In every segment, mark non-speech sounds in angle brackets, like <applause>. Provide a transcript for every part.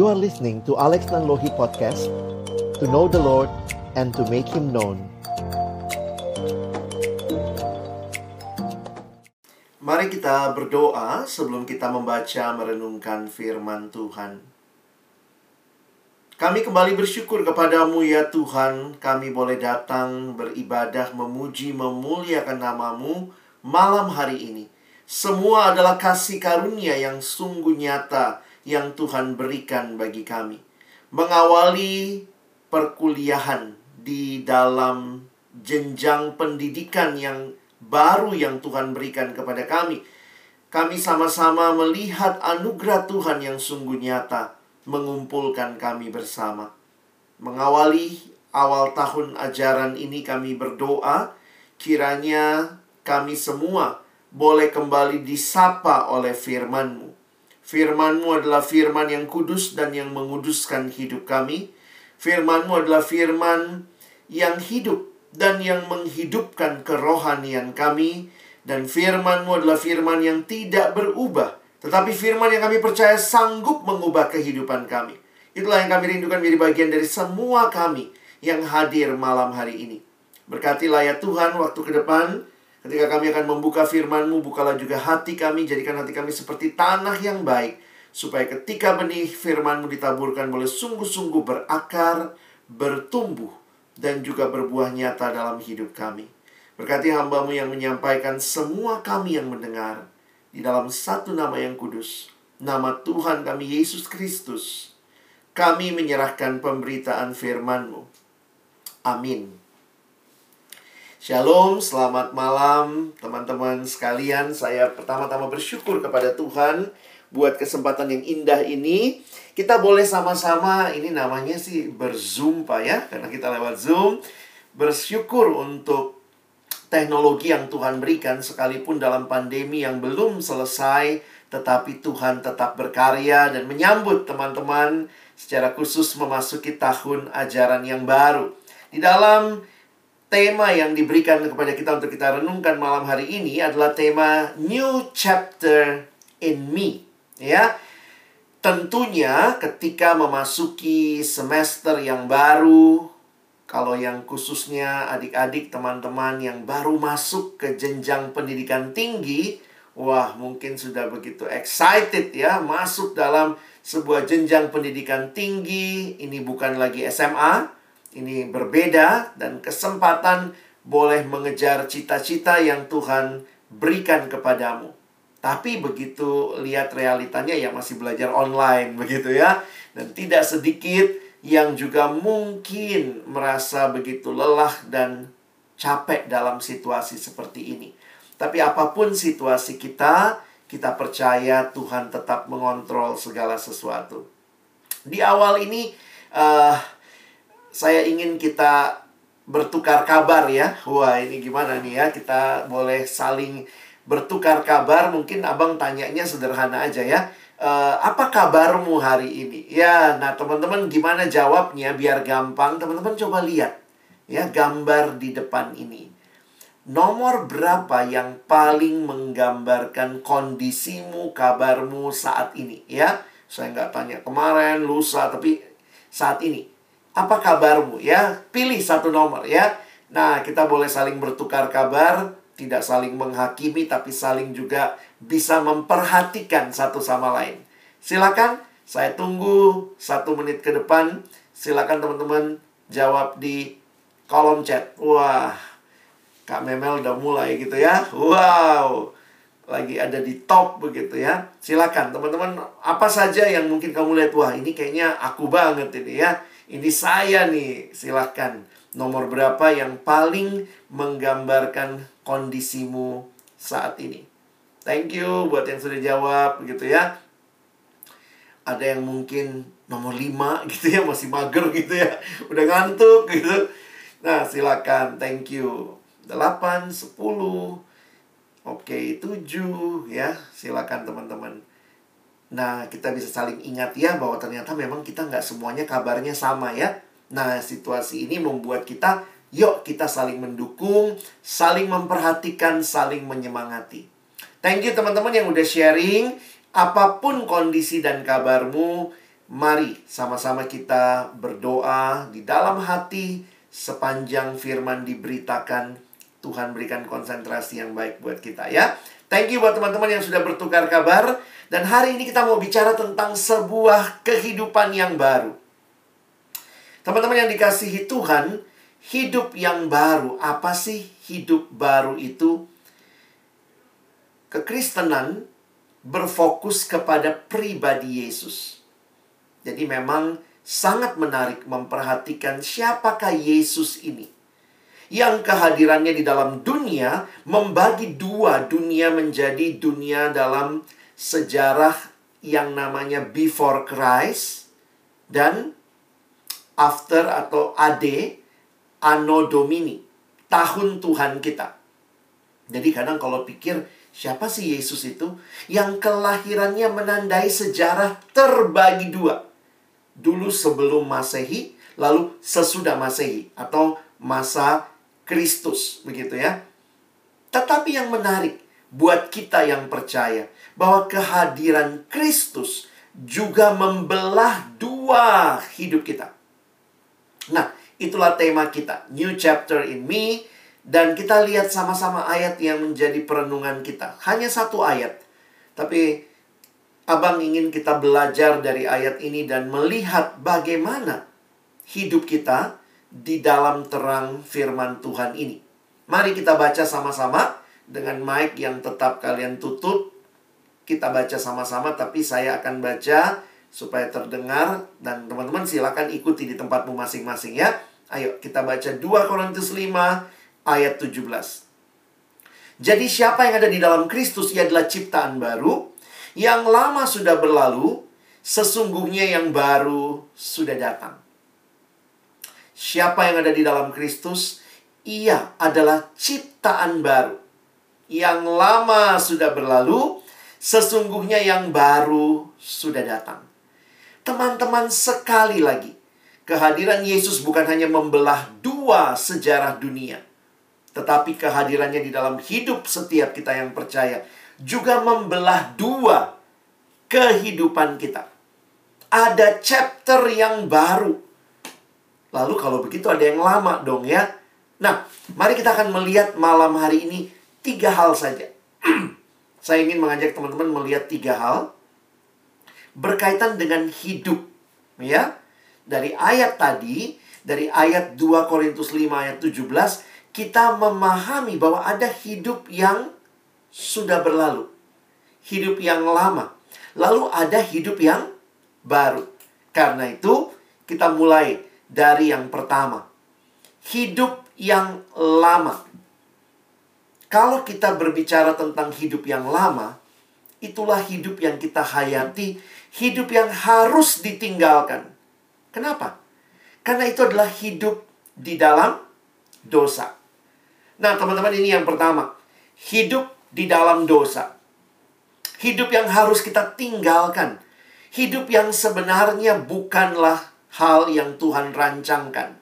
You are listening to Alex Nanlohi Podcast To know the Lord and to make Him known. Mari kita berdoa sebelum kita membaca merenungkan firman Tuhan. Kami kembali bersyukur kepadamu ya Tuhan. Kami boleh datang beribadah, memuji, memuliakan namamu malam hari ini. Semua adalah kasih karunia yang sungguh nyata Yang Tuhan berikan bagi kami Mengawali perkuliahan di dalam jenjang pendidikan yang baru yang Tuhan berikan kepada kami Kami sama-sama melihat anugerah Tuhan yang sungguh nyata mengumpulkan kami bersama. Mengawali awal tahun ajaran ini kami berdoa, kiranya kami semua boleh kembali disapa oleh firman-Mu. Firman-Mu adalah firman yang kudus dan yang menguduskan hidup kami. Firman-Mu adalah firman yang hidup dan yang menghidupkan kerohanian kami. Dan firman-Mu adalah firman yang tidak berubah tetapi firman yang kami percaya sanggup mengubah kehidupan kami. Itulah yang kami rindukan menjadi bagian dari semua kami yang hadir malam hari ini. Berkatilah ya Tuhan waktu ke depan ketika kami akan membuka firman-Mu, bukalah juga hati kami, jadikan hati kami seperti tanah yang baik. Supaya ketika benih firman-Mu ditaburkan boleh sungguh-sungguh berakar, bertumbuh, dan juga berbuah nyata dalam hidup kami. Berkati hambamu yang menyampaikan semua kami yang mendengar di dalam satu nama yang kudus, nama Tuhan kami Yesus Kristus, kami menyerahkan pemberitaan firman-Mu. Amin. Shalom, selamat malam teman-teman sekalian. Saya pertama-tama bersyukur kepada Tuhan buat kesempatan yang indah ini. Kita boleh sama-sama, ini namanya sih berzoom Pak ya, karena kita lewat Zoom. Bersyukur untuk teknologi yang Tuhan berikan sekalipun dalam pandemi yang belum selesai tetapi Tuhan tetap berkarya dan menyambut teman-teman secara khusus memasuki tahun ajaran yang baru. Di dalam tema yang diberikan kepada kita untuk kita renungkan malam hari ini adalah tema New Chapter in Me. Ya, tentunya ketika memasuki semester yang baru, kalau yang khususnya adik-adik teman-teman yang baru masuk ke jenjang pendidikan tinggi, wah mungkin sudah begitu excited ya masuk dalam sebuah jenjang pendidikan tinggi. Ini bukan lagi SMA, ini berbeda dan kesempatan boleh mengejar cita-cita yang Tuhan berikan kepadamu. Tapi begitu lihat realitanya ya masih belajar online begitu ya. Dan tidak sedikit yang juga mungkin merasa begitu lelah dan capek dalam situasi seperti ini. Tapi apa pun situasi kita, kita percaya Tuhan tetap mengontrol segala sesuatu. Di awal ini, uh, saya ingin kita bertukar kabar ya. Wah, ini gimana nih ya? Kita boleh saling bertukar kabar. Mungkin abang tanyanya sederhana aja ya uh, apa kabarmu hari ini? Ya, nah teman-teman gimana jawabnya biar gampang? Teman-teman coba lihat ya gambar di depan ini. Nomor berapa yang paling menggambarkan kondisimu, kabarmu saat ini? Ya, saya nggak tanya kemarin, lusa, tapi saat ini. Apa kabarmu? Ya, pilih satu nomor ya. Nah, kita boleh saling bertukar kabar, tidak saling menghakimi, tapi saling juga bisa memperhatikan satu sama lain. Silakan, saya tunggu satu menit ke depan. Silakan teman-teman jawab di kolom chat. Wah, Kak Memel udah mulai gitu ya. Wow, lagi ada di top begitu ya. Silakan teman-teman, apa saja yang mungkin kamu lihat, wah ini kayaknya aku banget ini ya. Ini saya nih, silakan. Nomor berapa yang paling menggambarkan kondisimu saat ini? Thank you buat yang sudah jawab gitu ya. Ada yang mungkin nomor 5 <laughs> gitu ya, masih mager gitu ya. Udah ngantuk gitu. Nah, silakan. Thank you. 8, 10. Oke, 7 ya. Silakan teman-teman. Nah, kita bisa saling ingat ya bahwa ternyata memang kita nggak semuanya kabarnya sama ya. Nah, situasi ini membuat kita, yuk kita saling mendukung, saling memperhatikan, saling menyemangati. Thank you teman-teman yang udah sharing. Apa pun kondisi dan kabarmu, Mari sama-sama kita berdoa di dalam hati sepanjang firman diberitakan. Tuhan berikan konsentrasi yang baik buat kita ya. Thank you buat teman-teman yang sudah bertukar kabar. Dan hari ini kita mau bicara tentang sebuah kehidupan yang baru. Teman-teman yang dikasihi Tuhan, hidup yang baru. Apa sih hidup baru itu? Kekristenan berfokus kepada pribadi Yesus. Jadi memang sangat menarik memperhatikan siapakah Yesus ini yang kehadirannya di dalam dunia membagi dua dunia menjadi dunia dalam sejarah yang namanya before Christ dan after atau AD Anno Domini tahun Tuhan kita. Jadi kadang kalau pikir siapa sih Yesus itu yang kelahirannya menandai sejarah terbagi dua. Dulu sebelum Masehi, lalu sesudah Masehi atau masa Kristus, begitu ya. Tetapi yang menarik buat kita yang percaya bahwa kehadiran Kristus juga membelah dua hidup kita. Nah, itulah tema kita, New Chapter in Me, dan kita lihat sama-sama ayat yang menjadi perenungan kita. Hanya satu ayat, tapi Abang ingin kita belajar dari ayat ini dan melihat bagaimana hidup kita di dalam terang firman Tuhan ini. Mari kita baca sama-sama dengan mic yang tetap kalian tutup. Kita baca sama-sama tapi saya akan baca supaya terdengar dan teman-teman silakan ikuti di tempatmu masing-masing ya. Ayo kita baca 2 Korintus 5 ayat 17. Jadi siapa yang ada di dalam Kristus ia adalah ciptaan baru yang lama sudah berlalu sesungguhnya yang baru sudah datang. Siapa yang ada di dalam Kristus, ia adalah ciptaan baru. Yang lama sudah berlalu, sesungguhnya yang baru sudah datang. Teman-teman, sekali lagi, kehadiran Yesus bukan hanya membelah dua sejarah dunia, tetapi kehadirannya di dalam hidup setiap kita yang percaya juga membelah dua kehidupan kita. Ada chapter yang baru Lalu kalau begitu ada yang lama dong ya. Nah, mari kita akan melihat malam hari ini tiga hal saja. <clears throat> Saya ingin mengajak teman-teman melihat tiga hal berkaitan dengan hidup. Ya, dari ayat tadi, dari ayat 2 Korintus 5 ayat 17, kita memahami bahwa ada hidup yang sudah berlalu. Hidup yang lama. Lalu ada hidup yang baru. Karena itu, kita mulai dari yang pertama. Hidup yang lama. Kalau kita berbicara tentang hidup yang lama, itulah hidup yang kita hayati, hidup yang harus ditinggalkan. Kenapa? Karena itu adalah hidup di dalam dosa. Nah, teman-teman, ini yang pertama. Hidup di dalam dosa. Hidup yang harus kita tinggalkan. Hidup yang sebenarnya bukanlah hal yang Tuhan rancangkan.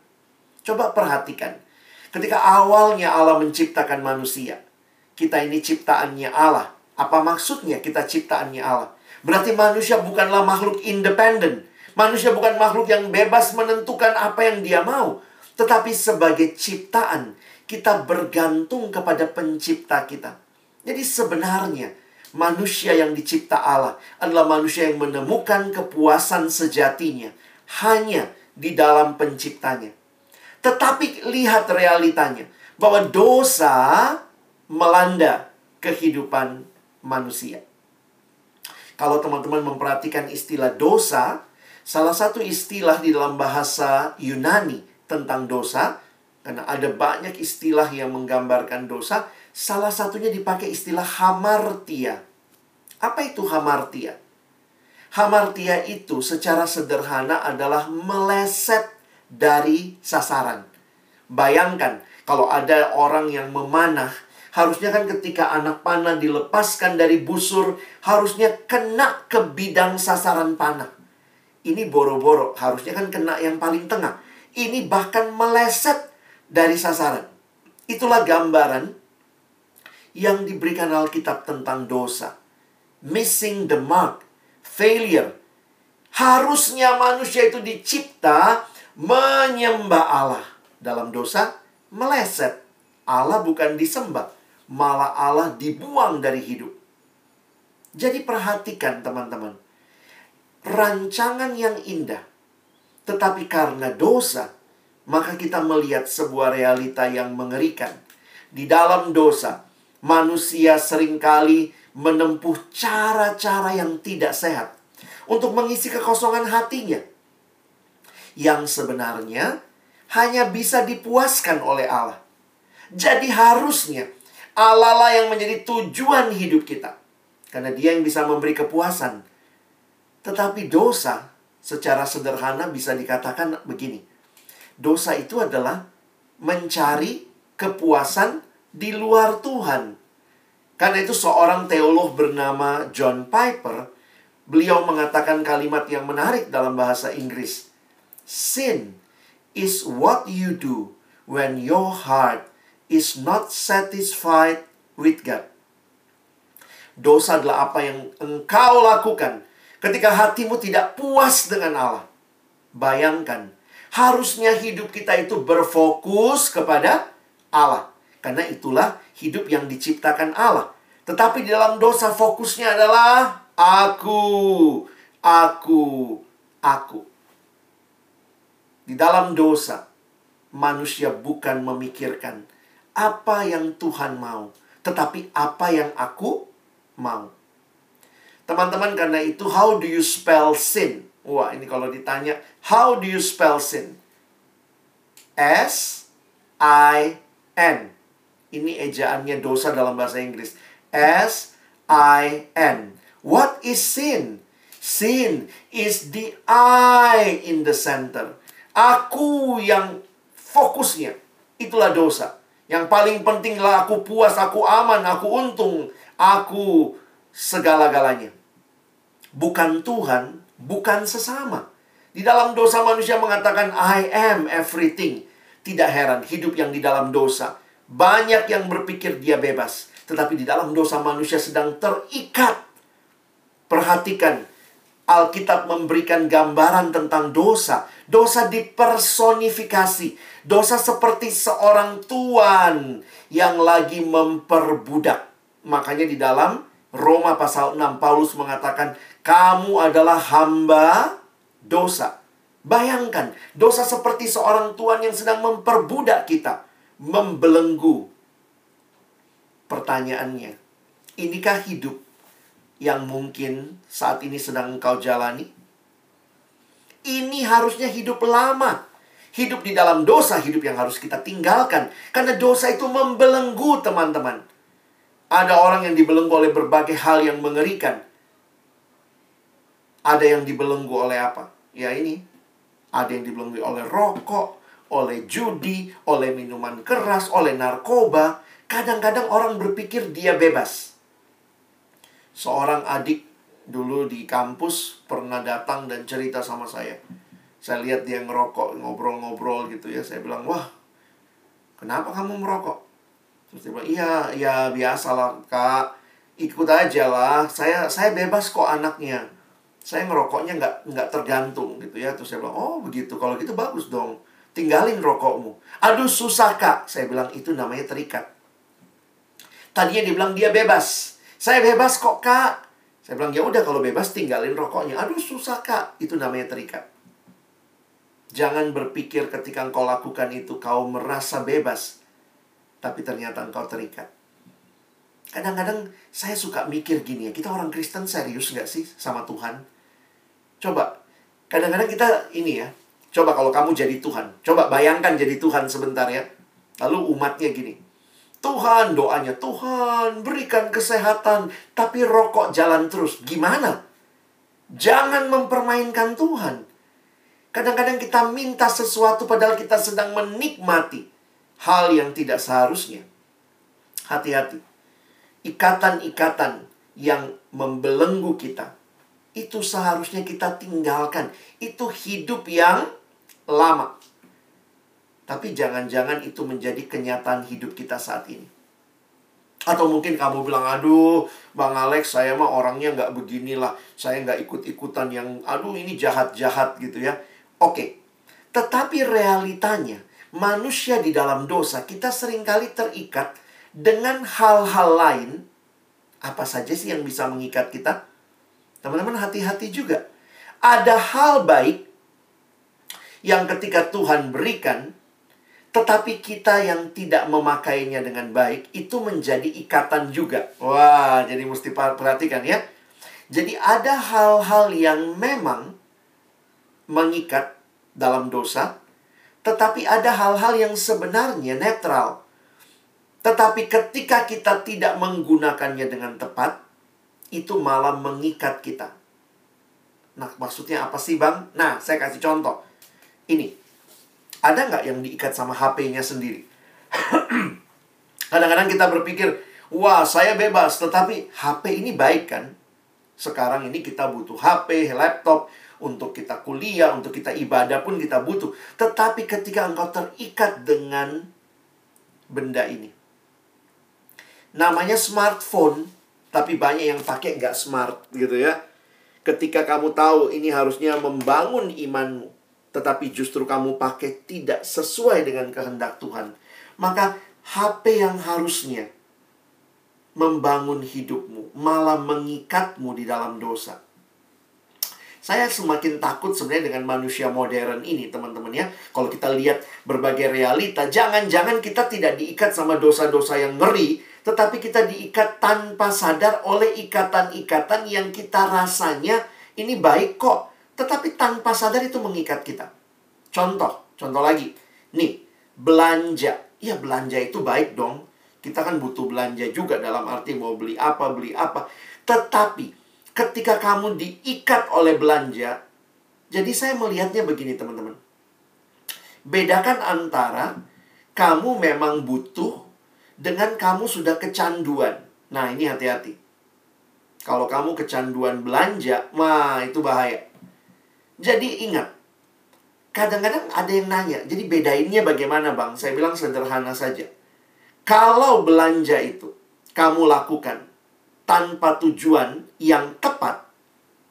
Coba perhatikan. Ketika awalnya Allah menciptakan manusia, kita ini ciptaannya Allah. Apa maksudnya kita ciptaannya Allah? Berarti manusia bukanlah makhluk independen. Manusia bukan makhluk yang bebas menentukan apa yang dia mau. Tetapi sebagai ciptaan, kita bergantung kepada pencipta kita. Jadi sebenarnya, manusia yang dicipta Allah adalah manusia yang menemukan kepuasan sejatinya hanya di dalam penciptanya. Tetapi lihat realitanya bahwa dosa melanda kehidupan manusia. Kalau teman-teman memperhatikan istilah dosa, salah satu istilah di dalam bahasa Yunani tentang dosa, karena ada banyak istilah yang menggambarkan dosa, salah satunya dipakai istilah hamartia. Apa itu hamartia? Hamartia itu secara sederhana adalah meleset dari sasaran. Bayangkan kalau ada orang yang memanah, harusnya kan ketika anak panah dilepaskan dari busur, harusnya kena ke bidang sasaran panah. Ini boro-boro, harusnya kan kena yang paling tengah. Ini bahkan meleset dari sasaran. Itulah gambaran yang diberikan Alkitab tentang dosa. Missing the mark failure. Harusnya manusia itu dicipta menyembah Allah. Dalam dosa, meleset. Allah bukan disembah, malah Allah dibuang dari hidup. Jadi perhatikan teman-teman. Rancangan yang indah. Tetapi karena dosa, maka kita melihat sebuah realita yang mengerikan. Di dalam dosa, manusia sering kali menempuh cara-cara yang tidak sehat untuk mengisi kekosongan hatinya. Yang sebenarnya hanya bisa dipuaskan oleh Allah. Jadi harusnya Allah lah yang menjadi tujuan hidup kita. Karena dia yang bisa memberi kepuasan. Tetapi dosa secara sederhana bisa dikatakan begini. Dosa itu adalah mencari kepuasan di luar Tuhan. Karena itu seorang teolog bernama John Piper, beliau mengatakan kalimat yang menarik dalam bahasa Inggris. Sin is what you do when your heart is not satisfied with God. Dosa adalah apa yang engkau lakukan ketika hatimu tidak puas dengan Allah. Bayangkan, harusnya hidup kita itu berfokus kepada Allah. Karena itulah hidup yang diciptakan Allah. Tetapi di dalam dosa fokusnya adalah aku, aku, aku. Di dalam dosa, manusia bukan memikirkan apa yang Tuhan mau, tetapi apa yang aku mau. Teman-teman, karena itu, how do you spell sin? Wah, ini kalau ditanya, how do you spell sin? S I N. Ini ejaannya dosa dalam bahasa Inggris. S I N. What is sin? Sin is the I in the center. Aku yang fokusnya. Itulah dosa. Yang paling pentinglah aku puas, aku aman, aku untung, aku segala-galanya. Bukan Tuhan, bukan sesama. Di dalam dosa manusia mengatakan I am everything. Tidak heran hidup yang di dalam dosa. Banyak yang berpikir dia bebas. Tetapi di dalam dosa manusia sedang terikat. Perhatikan, Alkitab memberikan gambaran tentang dosa. Dosa dipersonifikasi. Dosa seperti seorang tuan yang lagi memperbudak. Makanya di dalam Roma pasal 6 Paulus mengatakan kamu adalah hamba dosa. Bayangkan, dosa seperti seorang tuan yang sedang memperbudak kita, membelenggu. Pertanyaannya, inikah hidup yang mungkin saat ini sedang engkau jalani? Ini harusnya hidup lama. Hidup di dalam dosa, hidup yang harus kita tinggalkan. Karena dosa itu membelenggu, teman-teman. Ada orang yang dibelenggu oleh berbagai hal yang mengerikan. Ada yang dibelenggu oleh apa? Ya ini. Ada yang dibelenggu oleh rokok, oleh judi, oleh minuman keras, oleh narkoba. Kadang-kadang orang berpikir dia bebas. Seorang adik dulu di kampus pernah datang dan cerita sama saya. Saya lihat dia ngerokok, ngobrol-ngobrol gitu ya. Saya bilang, wah, kenapa kamu merokok? Terus dia bilang, iya, ya biasalah kak. Ikut aja lah. Saya saya bebas kok anaknya. Saya ngerokoknya nggak nggak tergantung gitu ya. Terus saya bilang, oh begitu. Kalau gitu bagus dong. Tinggalin rokokmu. Aduh susah kak. Saya bilang, itu namanya terikat. Tadinya dia bilang dia bebas. Saya bebas kok kak. Saya bilang, ya udah kalau bebas tinggalin rokoknya. Aduh susah kak. Itu namanya terikat. Jangan berpikir ketika engkau lakukan itu kau merasa bebas. Tapi ternyata engkau terikat. Kadang-kadang saya suka mikir gini ya. Kita orang Kristen serius nggak sih sama Tuhan? Coba. Kadang-kadang kita ini ya. Coba kalau kamu jadi Tuhan. Coba bayangkan jadi Tuhan sebentar ya. Lalu umatnya gini. Tuhan doanya. Tuhan berikan kesehatan. Tapi rokok jalan terus. Gimana? Jangan mempermainkan Tuhan. Kadang-kadang kita minta sesuatu padahal kita sedang menikmati hal yang tidak seharusnya. Hati-hati. Ikatan-ikatan yang membelenggu kita itu seharusnya kita tinggalkan. Itu hidup yang lama. Tapi jangan-jangan itu menjadi kenyataan hidup kita saat ini. Atau mungkin kamu bilang, aduh Bang Alex saya mah orangnya nggak beginilah. Saya nggak ikut-ikutan yang, aduh ini jahat-jahat gitu ya. Oke, tetapi realitanya manusia di dalam dosa kita sering kali terikat dengan hal-hal lain. Apa saja sih yang bisa mengikat kita? Teman-teman hati-hati juga. Ada hal baik yang ketika Tuhan berikan, tetapi kita yang tidak memakainya dengan baik, itu menjadi ikatan juga. Wah, jadi mesti perhatikan ya. Jadi ada hal-hal yang memang mengikat dalam dosa, tetapi ada hal-hal yang sebenarnya netral. Tetapi ketika kita tidak menggunakannya dengan tepat, itu malah mengikat kita. Nah, maksudnya apa sih, Bang? Nah, saya kasih contoh. Ini, ada nggak yang diikat sama HP-nya sendiri? <clears throat> Kadang-kadang kita berpikir, wah saya bebas, tetapi HP ini baik kan? Sekarang ini kita butuh HP, laptop, untuk kita kuliah, untuk kita ibadah pun kita butuh. Tetapi ketika engkau terikat dengan benda ini. Namanya smartphone, tapi banyak yang pakai nggak smart gitu ya. Ketika kamu tahu ini harusnya membangun imanmu, tetapi justru kamu pakai tidak sesuai dengan kehendak Tuhan, maka HP yang harusnya membangun hidupmu malah mengikatmu di dalam dosa. Saya semakin takut sebenarnya dengan manusia modern ini, teman-teman ya. Kalau kita lihat berbagai realita, jangan-jangan kita tidak diikat sama dosa-dosa yang ngeri, tetapi kita diikat tanpa sadar oleh ikatan-ikatan yang kita rasanya ini baik kok tetapi tanpa sadar itu mengikat kita. Contoh, contoh lagi. Nih, belanja. Ya, belanja itu baik dong. Kita kan butuh belanja juga dalam arti mau beli apa, beli apa. Tetapi, ketika kamu diikat oleh belanja, jadi saya melihatnya begini teman-teman. Bedakan antara kamu memang butuh dengan kamu sudah kecanduan. Nah, ini hati-hati. Kalau kamu kecanduan belanja, wah itu bahaya. Jadi ingat, kadang-kadang ada yang nanya, jadi bedainnya bagaimana bang? Saya bilang sederhana saja. Kalau belanja itu kamu lakukan tanpa tujuan yang tepat,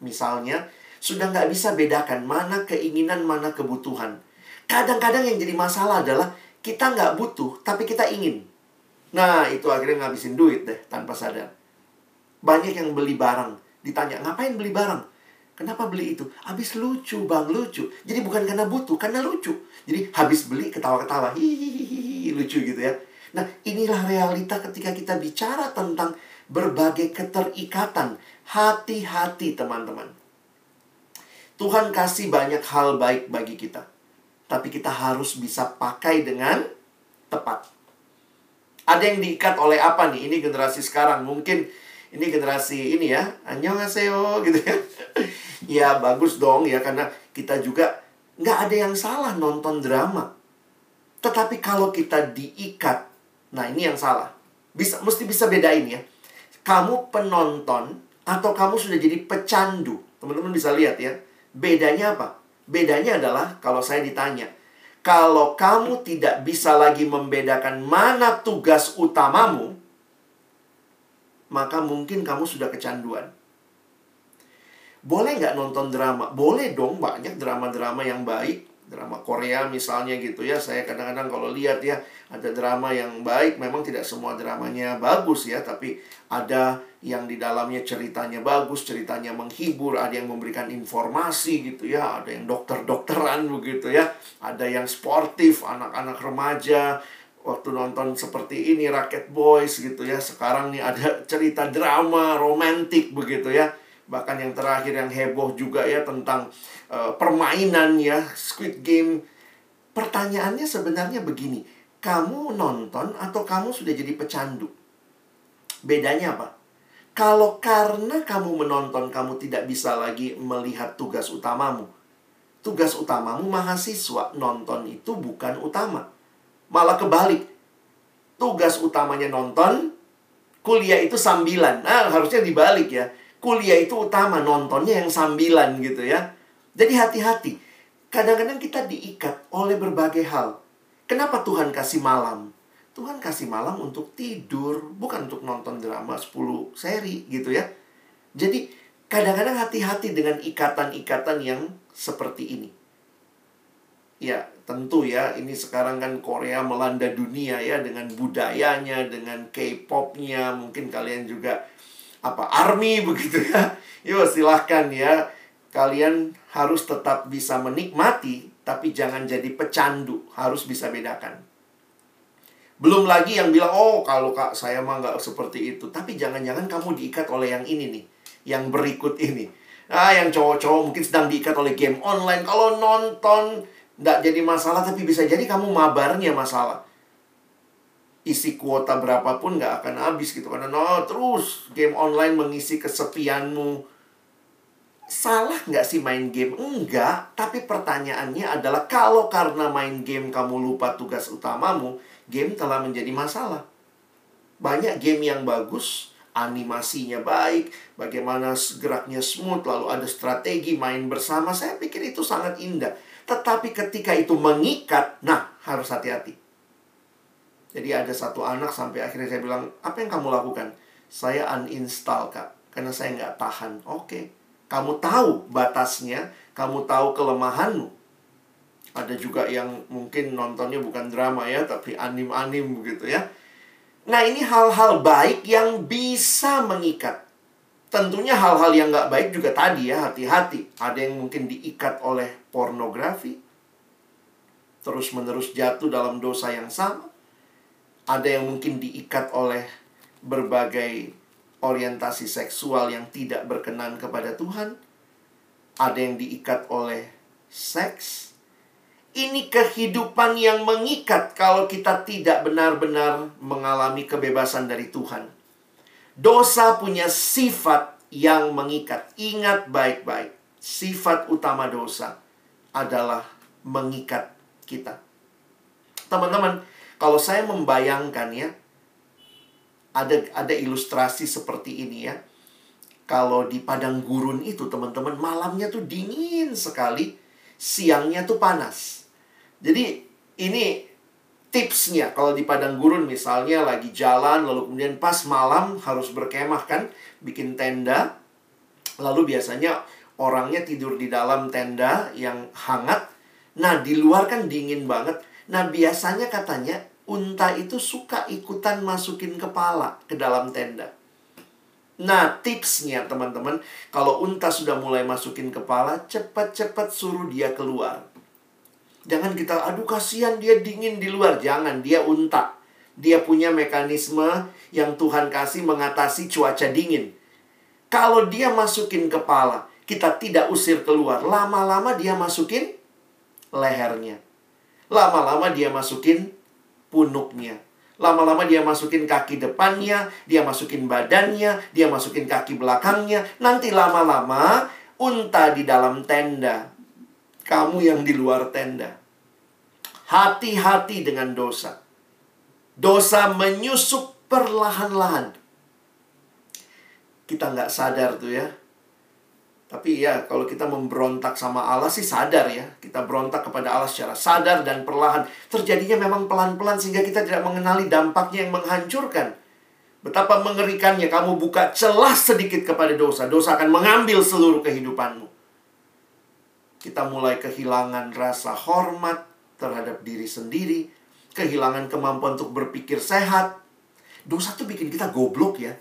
misalnya sudah nggak bisa bedakan mana keinginan, mana kebutuhan. Kadang-kadang yang jadi masalah adalah kita nggak butuh, tapi kita ingin. Nah, itu akhirnya ngabisin duit deh tanpa sadar. Banyak yang beli barang, ditanya, ngapain beli barang? Kenapa beli itu? Habis lucu, Bang, lucu. Jadi bukan karena butuh, karena lucu. Jadi habis beli ketawa-ketawa, hihihi, lucu gitu ya. Nah, inilah realita ketika kita bicara tentang berbagai keterikatan. Hati-hati, teman-teman. Tuhan kasih banyak hal baik bagi kita. Tapi kita harus bisa pakai dengan tepat. Ada yang diikat oleh apa nih? Ini generasi sekarang. Mungkin ini generasi ini ya. Annyeonghaseyo gitu ya <laughs> ya bagus dong ya karena kita juga nggak ada yang salah nonton drama. Tetapi kalau kita diikat, nah ini yang salah. Bisa mesti bisa bedain ya. Kamu penonton atau kamu sudah jadi pecandu. Teman-teman bisa lihat ya. Bedanya apa? Bedanya adalah kalau saya ditanya, kalau kamu tidak bisa lagi membedakan mana tugas utamamu, maka mungkin kamu sudah kecanduan. Boleh nggak nonton drama? Boleh dong, banyak drama-drama yang baik. Drama Korea misalnya gitu ya. Saya kadang-kadang kalau lihat ya, ada drama yang baik. Memang tidak semua dramanya bagus ya. Tapi ada yang di dalamnya ceritanya bagus, ceritanya menghibur. Ada yang memberikan informasi gitu ya. Ada yang dokter-dokteran begitu ya. Ada yang sportif, anak-anak remaja waktu nonton seperti ini Rocket Boys gitu ya. Sekarang nih ada cerita drama romantik begitu ya. Bahkan yang terakhir yang heboh juga ya tentang uh, permainan ya Squid Game. Pertanyaannya sebenarnya begini kamu nonton atau kamu sudah jadi pecandu? Bedanya apa? Kalau karena kamu menonton kamu tidak bisa lagi melihat tugas utamamu. Tugas utamamu mahasiswa nonton itu bukan utama malah kebalik tugas utamanya nonton kuliah itu sambilan nah harusnya dibalik ya kuliah itu utama, nontonnya yang sambilan gitu ya. Jadi hati-hati. Kadang-kadang kita diikat oleh berbagai hal. Kenapa Tuhan kasih malam? Tuhan kasih malam untuk tidur, bukan untuk nonton drama 10 seri gitu ya. Jadi kadang-kadang hati-hati dengan ikatan-ikatan yang seperti ini. Ya, tentu ya, ini sekarang kan Korea melanda dunia ya dengan budayanya, dengan K-popnya, mungkin kalian juga apa army <laughs> begitu ya. Yo silahkan ya, kalian harus tetap bisa menikmati, tapi jangan jadi pecandu, harus bisa bedakan. Belum lagi yang bilang, oh kalau kak saya mah nggak seperti itu. Tapi jangan-jangan kamu diikat oleh yang ini nih, yang berikut ini. Nah, yang cowok-cowok mungkin sedang diikat oleh game online. Kalau nonton nggak jadi masalah tapi bisa jadi kamu mabarnya masalah. Isi kuota berapapun nggak akan habis gitu. Karena no terus game online mengisi kesepianmu. Salah nggak sih main game? Enggak tapi pertanyaannya adalah kalau karena main game kamu lupa tugas utamamu game telah menjadi masalah. Banyak game yang bagus animasinya baik, bagaimana geraknya smooth, lalu ada strategi main bersama. Saya pikir itu sangat indah. Tetapi ketika itu mengikat, nah harus hati-hati. Jadi ada satu anak sampai akhirnya saya bilang, apa yang kamu lakukan? Saya uninstall kak, karena saya nggak tahan. Oke, kamu tahu batasnya, kamu tahu kelemahanmu. Ada juga yang mungkin nontonnya bukan drama ya, tapi anim-anim begitu ya. Nah ini hal-hal baik yang bisa mengikat. Tentunya hal-hal yang nggak baik juga tadi ya, hati-hati. Ada yang mungkin diikat oleh pornografi. Terus-menerus jatuh dalam dosa yang sama. Ada yang mungkin diikat oleh berbagai orientasi seksual yang tidak berkenan kepada Tuhan. Ada yang diikat oleh seks. Ini kehidupan yang mengikat kalau kita tidak benar-benar mengalami kebebasan dari Tuhan. Dosa punya sifat yang mengikat. Ingat baik-baik. Sifat utama dosa adalah mengikat kita. Teman-teman, kalau saya membayangkan ya, ada ada ilustrasi seperti ini ya. Kalau di padang gurun itu teman-teman malamnya tuh dingin sekali, siangnya tuh panas. Jadi ini tipsnya. Kalau di padang gurun misalnya lagi jalan lalu kemudian pas malam harus berkemah kan bikin tenda. Lalu biasanya orangnya tidur di dalam tenda yang hangat. Nah di luar kan dingin banget. Nah biasanya katanya unta itu suka ikutan masukin kepala ke dalam tenda. Nah, tipsnya teman-teman, kalau unta sudah mulai masukin kepala, cepat-cepat suruh dia keluar. Jangan kita, aduh kasihan dia dingin di luar. Jangan, dia unta. Dia punya mekanisme yang Tuhan kasih mengatasi cuaca dingin. Kalau dia masukin kepala, kita tidak usir keluar. Lama-lama dia masukin lehernya. Lama-lama dia masukin punuknya. Lama-lama dia masukin kaki depannya, dia masukin badannya, dia masukin kaki belakangnya. Nanti lama-lama unta di dalam tenda kamu yang di luar tenda. Hati-hati dengan dosa. Dosa menyusup perlahan-lahan. Kita nggak sadar tuh ya. Tapi ya, kalau kita memberontak sama Allah sih sadar ya. Kita berontak kepada Allah secara sadar dan perlahan. Terjadinya memang pelan-pelan sehingga kita tidak mengenali dampaknya yang menghancurkan. Betapa mengerikannya kamu buka celah sedikit kepada dosa. Dosa akan mengambil seluruh kehidupanmu kita mulai kehilangan rasa hormat terhadap diri sendiri, kehilangan kemampuan untuk berpikir sehat. Dosa tuh bikin kita goblok ya.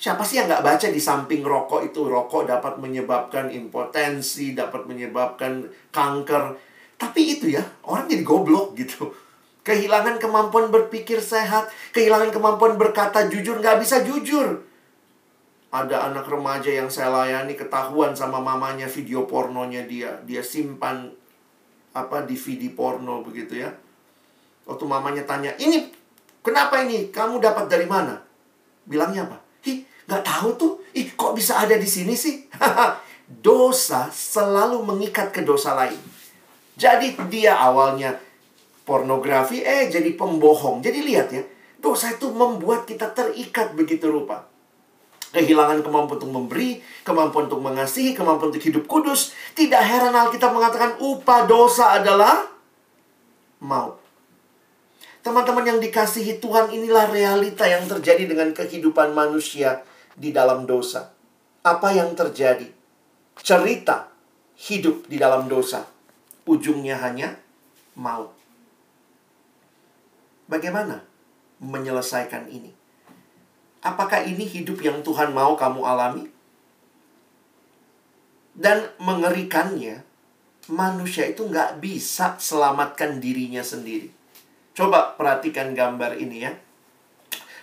Siapa sih yang nggak baca di samping rokok itu rokok dapat menyebabkan impotensi, dapat menyebabkan kanker. Tapi itu ya, orang jadi goblok gitu. Kehilangan kemampuan berpikir sehat, kehilangan kemampuan berkata jujur, nggak bisa jujur ada anak remaja yang saya layani ketahuan sama mamanya video pornonya dia. Dia simpan apa DVD porno begitu ya. Waktu mamanya tanya, "Ini kenapa ini? Kamu dapat dari mana?" Bilangnya apa? "Ih, nggak tahu tuh. Ih, kok bisa ada di sini sih?" <laughs> dosa selalu mengikat ke dosa lain. Jadi dia awalnya pornografi, eh jadi pembohong. Jadi lihat ya, dosa itu membuat kita terikat begitu rupa kehilangan kemampuan untuk memberi, kemampuan untuk mengasihi, kemampuan untuk hidup kudus. Tidak heran Alkitab mengatakan upah dosa adalah maut. Teman-teman yang dikasihi Tuhan, inilah realita yang terjadi dengan kehidupan manusia di dalam dosa. Apa yang terjadi? Cerita hidup di dalam dosa. Ujungnya hanya maut. Bagaimana menyelesaikan ini? Apakah ini hidup yang Tuhan mau kamu alami? Dan mengerikannya, manusia itu nggak bisa selamatkan dirinya sendiri. Coba perhatikan gambar ini ya.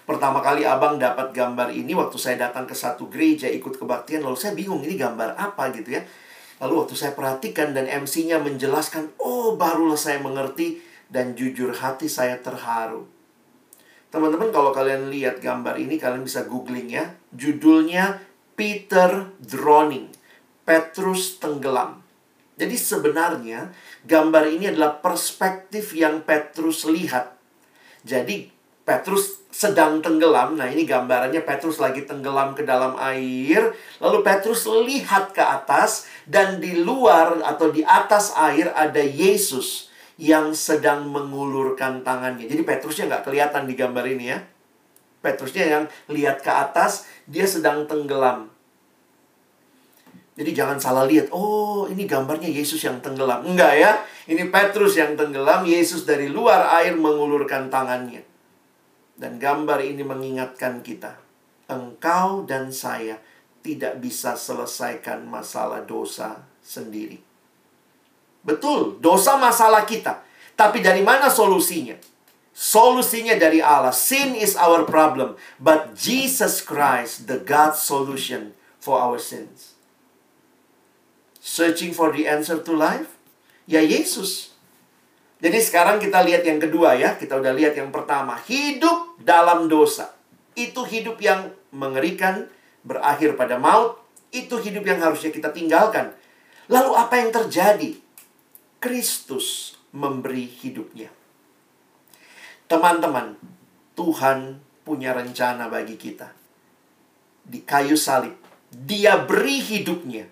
Pertama kali abang dapat gambar ini waktu saya datang ke satu gereja ikut kebaktian. Lalu saya bingung ini gambar apa gitu ya. Lalu waktu saya perhatikan dan MC-nya menjelaskan. Oh barulah saya mengerti dan jujur hati saya terharu. Teman-teman kalau kalian lihat gambar ini kalian bisa googling ya. Judulnya Peter Drowning. Petrus tenggelam. Jadi sebenarnya gambar ini adalah perspektif yang Petrus lihat. Jadi Petrus sedang tenggelam. Nah, ini gambarannya Petrus lagi tenggelam ke dalam air. Lalu Petrus lihat ke atas dan di luar atau di atas air ada Yesus yang sedang mengulurkan tangannya. Jadi Petrusnya nggak kelihatan di gambar ini ya. Petrusnya yang lihat ke atas, dia sedang tenggelam. Jadi jangan salah lihat, oh ini gambarnya Yesus yang tenggelam. Enggak ya, ini Petrus yang tenggelam, Yesus dari luar air mengulurkan tangannya. Dan gambar ini mengingatkan kita, engkau dan saya tidak bisa selesaikan masalah dosa sendiri. Betul, dosa masalah kita. Tapi dari mana solusinya? Solusinya dari Allah. Sin is our problem, but Jesus Christ, the God solution for our sins. Searching for the answer to life? Ya Yesus. Jadi sekarang kita lihat yang kedua ya. Kita udah lihat yang pertama. Hidup dalam dosa. Itu hidup yang mengerikan, berakhir pada maut. Itu hidup yang harusnya kita tinggalkan. Lalu apa yang terjadi? Kristus memberi hidupnya. Teman-teman, Tuhan punya rencana bagi kita. Di kayu salib, Dia beri hidupnya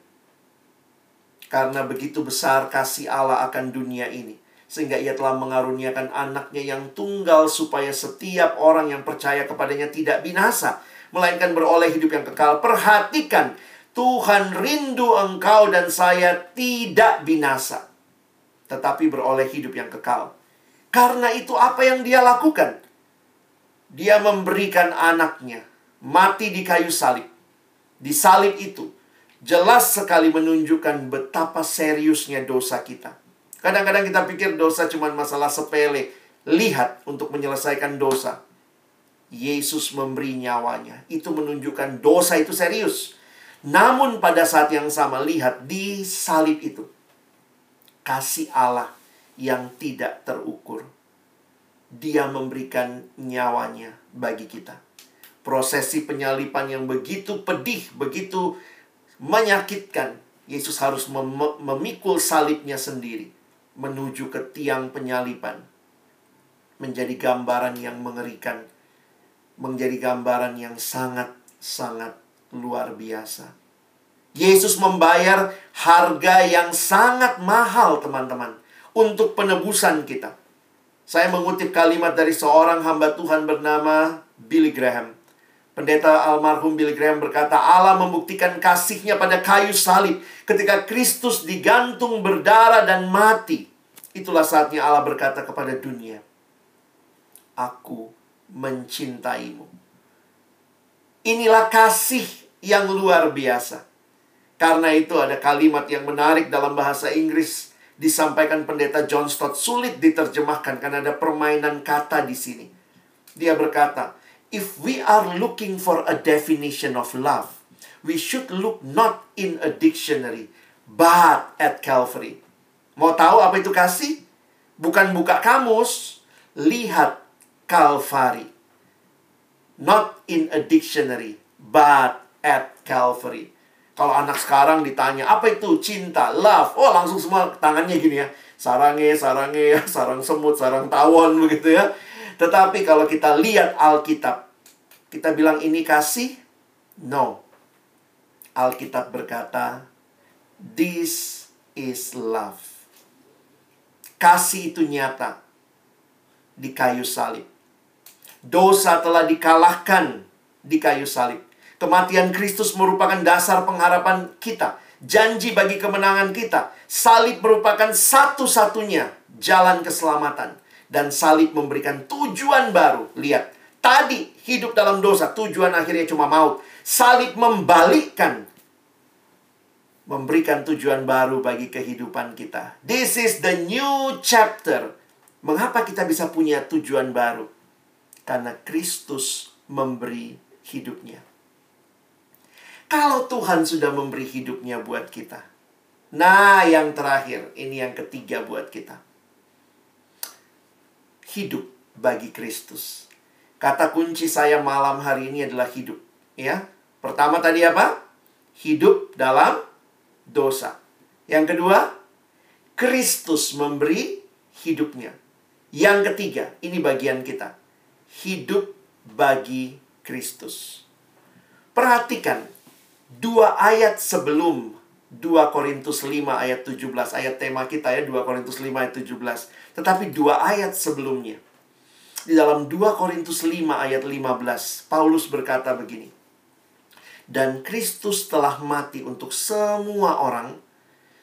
karena begitu besar kasih Allah akan dunia ini. Sehingga ia telah mengaruniakan anaknya yang tunggal supaya setiap orang yang percaya kepadanya tidak binasa. Melainkan beroleh hidup yang kekal. Perhatikan, Tuhan rindu engkau dan saya tidak binasa. Tetapi beroleh hidup yang kekal. Karena itu apa yang dia lakukan? Dia memberikan anaknya mati di kayu salib. Di salib itu, jelas sekali menunjukkan betapa seriusnya dosa kita. Kadang-kadang kita pikir dosa cuma masalah sepele. Lihat untuk menyelesaikan dosa. Yesus memberi nyawanya. Itu menunjukkan dosa itu serius. Namun pada saat yang sama lihat di salib itu. Kasih Allah yang tidak terukur. Dia memberikan nyawanya bagi kita. Prosesi penyalipan yang begitu pedih, begitu menyakitkan. Yesus harus mem memikul salibnya sendiri menuju ke tiang penyalipan. Menjadi gambaran yang mengerikan. Menjadi gambaran yang sangat-sangat luar biasa. Yesus membayar harga yang sangat mahal, teman-teman, untuk penebusan kita. Saya mengutip kalimat dari seorang hamba Tuhan bernama Billy Graham. Pendeta almarhum Billy Graham berkata, Allah membuktikan kasihnya pada kayu salib ketika Kristus digantung berdarah dan mati. Itulah saatnya Allah berkata kepada dunia, Aku mencintaimu. Inilah kasih yang luar biasa. Karena itu ada kalimat yang menarik dalam bahasa Inggris disampaikan pendeta John Stott sulit diterjemahkan karena ada permainan kata di sini. Dia berkata, if we are looking for a definition of love, we should look not in a dictionary, but at Calvary. Mau tahu apa itu kasih? Bukan buka kamus, lihat Calvary. Not in a dictionary, but at Calvary. Kalau anak sekarang ditanya, apa itu cinta, love? Oh, langsung semua tangannya gini ya. Sarange, sarange, <laughs> sarang semut, sarang tawon begitu ya. Tetapi kalau kita lihat Alkitab, kita bilang ini kasih? No. Alkitab berkata, this is love. Kasih itu nyata. di kayu salib. Dosa telah dikalahkan di kayu salib. Kematian Kristus merupakan dasar pengharapan kita, janji bagi kemenangan kita. Salib merupakan satu-satunya jalan keselamatan dan salib memberikan tujuan baru. Lihat, tadi hidup dalam dosa, tujuan akhirnya cuma maut. Salib membalikkan memberikan tujuan baru bagi kehidupan kita. This is the new chapter. Mengapa kita bisa punya tujuan baru? Karena Kristus memberi hidupnya. Kalau Tuhan sudah memberi hidupnya buat kita. Nah, yang terakhir, ini yang ketiga buat kita. Hidup bagi Kristus. Kata kunci saya malam hari ini adalah hidup, ya. Pertama tadi apa? Hidup dalam dosa. Yang kedua, Kristus memberi hidupnya. Yang ketiga, ini bagian kita. Hidup bagi Kristus. Perhatikan dua ayat sebelum 2 Korintus 5 ayat 17 ayat tema kita ya 2 Korintus 5 ayat 17 tetapi dua ayat sebelumnya di dalam 2 Korintus 5 ayat 15 Paulus berkata begini dan Kristus telah mati untuk semua orang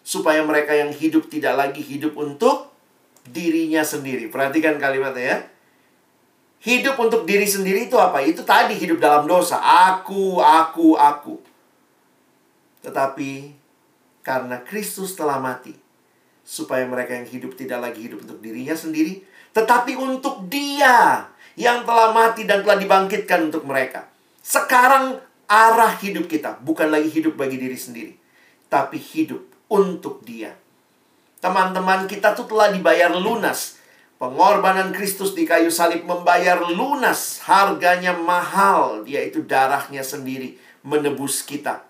supaya mereka yang hidup tidak lagi hidup untuk dirinya sendiri. Perhatikan kalimatnya ya. Hidup untuk diri sendiri itu apa? Itu tadi hidup dalam dosa. Aku, aku, aku. Tetapi karena Kristus telah mati supaya mereka yang hidup tidak lagi hidup untuk dirinya sendiri, tetapi untuk Dia yang telah mati dan telah dibangkitkan untuk mereka. Sekarang arah hidup kita bukan lagi hidup bagi diri sendiri, tapi hidup untuk Dia. Teman-teman, kita tuh telah dibayar lunas. Pengorbanan Kristus di kayu salib membayar lunas. Harganya mahal, yaitu darahnya sendiri menebus kita.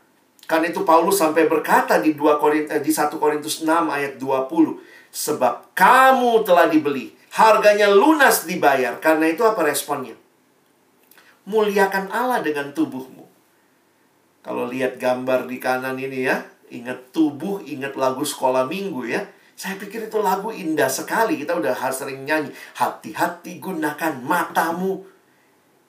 Karena itu Paulus sampai berkata di 2 Korintus di 1 Korintus 6 ayat 20, sebab kamu telah dibeli, harganya lunas dibayar. Karena itu apa responnya? Muliakan Allah dengan tubuhmu. Kalau lihat gambar di kanan ini ya, ingat tubuh, ingat lagu sekolah minggu ya. Saya pikir itu lagu indah sekali. Kita udah sering nyanyi. Hati-hati gunakan matamu.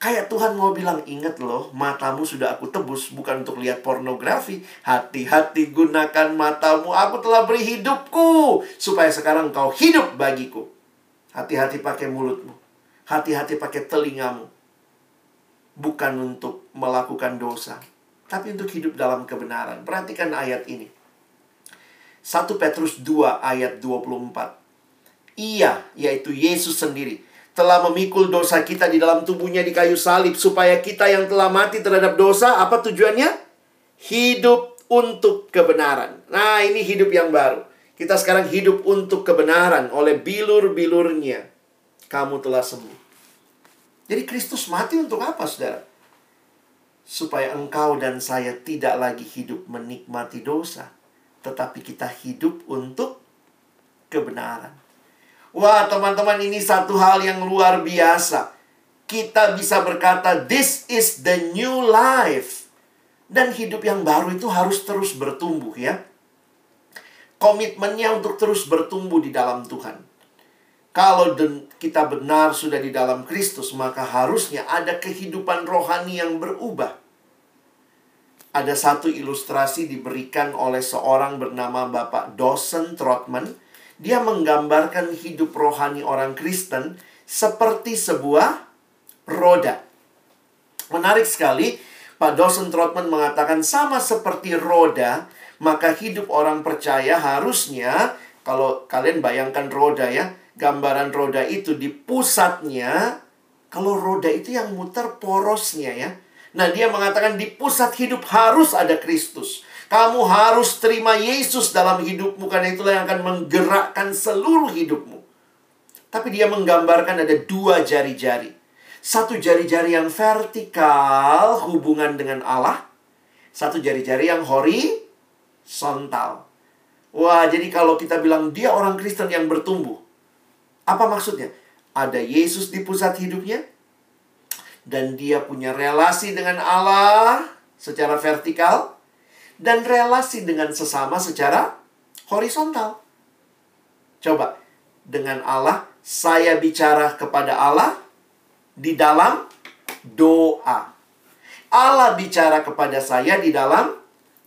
Kayak Tuhan mau bilang, ingat loh, matamu sudah aku tebus. Bukan untuk lihat pornografi. Hati-hati gunakan matamu. Aku telah beri hidupku. Supaya sekarang kau hidup bagiku. Hati-hati pakai mulutmu. Hati-hati pakai telingamu. Bukan untuk melakukan dosa tapi untuk hidup dalam kebenaran. Perhatikan ayat ini. 1 Petrus 2 ayat 24. Ia, yaitu Yesus sendiri, telah memikul dosa kita di dalam tubuhnya di kayu salib supaya kita yang telah mati terhadap dosa, apa tujuannya? Hidup untuk kebenaran. Nah, ini hidup yang baru. Kita sekarang hidup untuk kebenaran oleh bilur-bilurnya. Kamu telah sembuh. Jadi Kristus mati untuk apa, saudara? supaya engkau dan saya tidak lagi hidup menikmati dosa, tetapi kita hidup untuk kebenaran. Wah, teman-teman, ini satu hal yang luar biasa. Kita bisa berkata, "This is the new life." Dan hidup yang baru itu harus terus bertumbuh, ya. Komitmennya untuk terus bertumbuh di dalam Tuhan. Kalau kita benar sudah di dalam Kristus, maka harusnya ada kehidupan rohani yang berubah. Ada satu ilustrasi diberikan oleh seorang bernama Bapak Dawson Trotman. Dia menggambarkan hidup rohani orang Kristen seperti sebuah roda. Menarik sekali, Pak Dawson Trotman mengatakan sama seperti roda, maka hidup orang percaya harusnya kalau kalian bayangkan roda ya, gambaran roda itu di pusatnya, kalau roda itu yang muter porosnya ya. Nah, dia mengatakan di pusat hidup harus ada Kristus. Kamu harus terima Yesus dalam hidupmu karena itulah yang akan menggerakkan seluruh hidupmu. Tapi dia menggambarkan ada dua jari-jari. Satu jari-jari yang vertikal hubungan dengan Allah. Satu jari-jari yang horizontal. Wah, jadi kalau kita bilang dia orang Kristen yang bertumbuh. Apa maksudnya? Ada Yesus di pusat hidupnya. Dan dia punya relasi dengan Allah secara vertikal. Dan relasi dengan sesama secara horizontal. Coba, dengan Allah saya bicara kepada Allah di dalam doa. Allah bicara kepada saya di dalam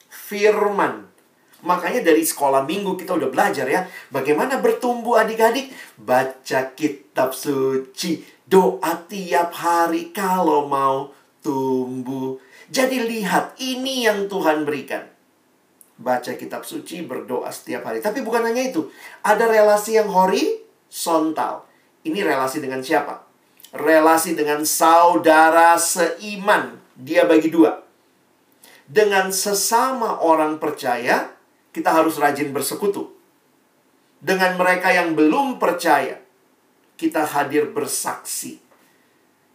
firman. Makanya dari sekolah minggu kita udah belajar ya. Bagaimana bertumbuh adik-adik? Baca kitab suci. Doa tiap hari kalau mau tumbuh. Jadi lihat, ini yang Tuhan berikan. Baca kitab suci, berdoa setiap hari. Tapi bukan hanya itu. Ada relasi yang horizontal. Ini relasi dengan siapa? Relasi dengan saudara seiman. Dia bagi dua. Dengan sesama orang percaya, kita harus rajin bersekutu. Dengan mereka yang belum percaya, kita hadir bersaksi.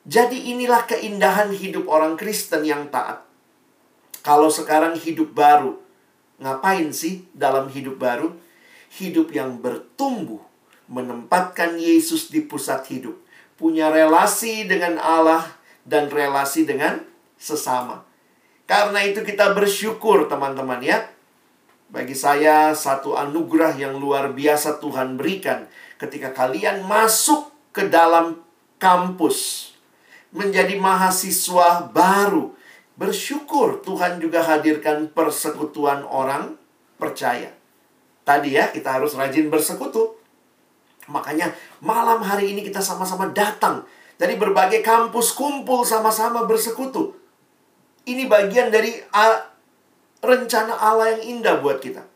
Jadi inilah keindahan hidup orang Kristen yang taat. Kalau sekarang hidup baru, ngapain sih dalam hidup baru? Hidup yang bertumbuh, menempatkan Yesus di pusat hidup, punya relasi dengan Allah dan relasi dengan sesama. Karena itu kita bersyukur teman-teman ya. Bagi saya satu anugerah yang luar biasa Tuhan berikan ketika kalian masuk ke dalam kampus menjadi mahasiswa baru. Bersyukur Tuhan juga hadirkan persekutuan orang percaya. Tadi ya, kita harus rajin bersekutu. Makanya malam hari ini kita sama-sama datang dari berbagai kampus kumpul sama-sama bersekutu. Ini bagian dari rencana Allah yang indah buat kita.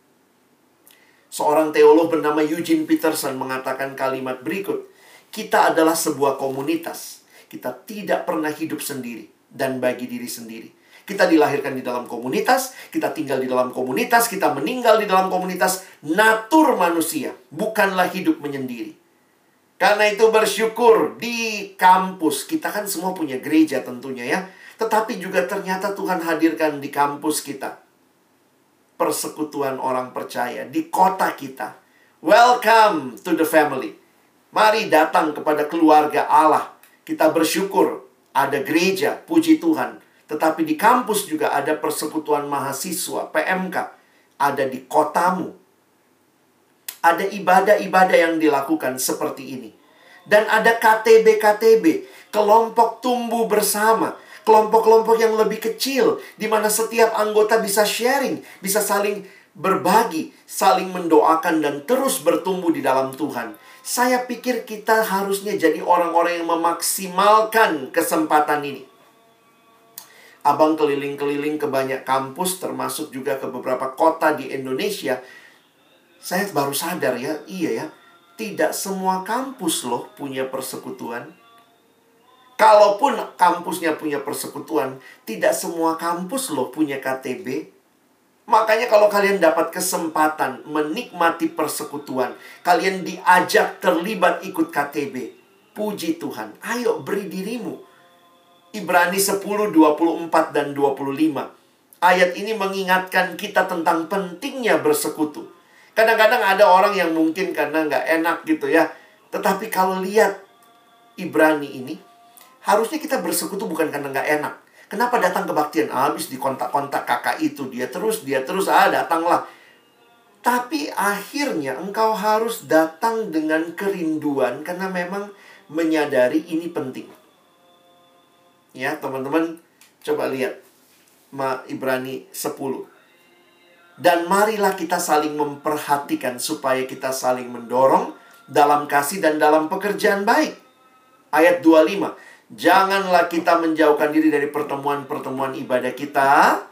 Seorang teolog bernama Eugene Peterson mengatakan kalimat berikut. Kita adalah sebuah komunitas. Kita tidak pernah hidup sendiri dan bagi diri sendiri. Kita dilahirkan di dalam komunitas, kita tinggal di dalam komunitas, kita meninggal di dalam komunitas. Natur manusia bukanlah hidup menyendiri. Karena itu bersyukur di kampus. Kita kan semua punya gereja tentunya ya. Tetapi juga ternyata Tuhan hadirkan di kampus kita persekutuan orang percaya di kota kita. Welcome to the family. Mari datang kepada keluarga Allah. Kita bersyukur ada gereja, puji Tuhan. Tetapi di kampus juga ada persekutuan mahasiswa, PMK. Ada di kotamu. Ada ibadah-ibadah yang dilakukan seperti ini. Dan ada KTB-KTB, kelompok tumbuh bersama kelompok-kelompok yang lebih kecil, di mana setiap anggota bisa sharing, bisa saling berbagi, saling mendoakan, dan terus bertumbuh di dalam Tuhan. Saya pikir kita harusnya jadi orang-orang yang memaksimalkan kesempatan ini. Abang keliling-keliling ke banyak kampus, termasuk juga ke beberapa kota di Indonesia. Saya baru sadar ya, iya ya, tidak semua kampus loh punya persekutuan Kalaupun kampusnya punya persekutuan, tidak semua kampus loh punya KTB. Makanya kalau kalian dapat kesempatan menikmati persekutuan, kalian diajak terlibat ikut KTB. Puji Tuhan. Ayo beri dirimu. Ibrani 10, 24 dan 25. Ayat ini mengingatkan kita tentang pentingnya bersekutu. Kadang-kadang ada orang yang mungkin karena nggak enak gitu ya. Tetapi kalau lihat Ibrani ini, Harusnya kita bersekutu bukan karena nggak enak. Kenapa datang kebaktian? Habis di kontak-kontak kakak itu. Dia terus, dia terus. Ah, datanglah. Tapi akhirnya engkau harus datang dengan kerinduan. Karena memang menyadari ini penting. Ya, teman-teman. Coba lihat. Ma Ibrani 10. Dan marilah kita saling memperhatikan supaya kita saling mendorong dalam kasih dan dalam pekerjaan baik. Ayat 25. Janganlah kita menjauhkan diri dari pertemuan-pertemuan ibadah kita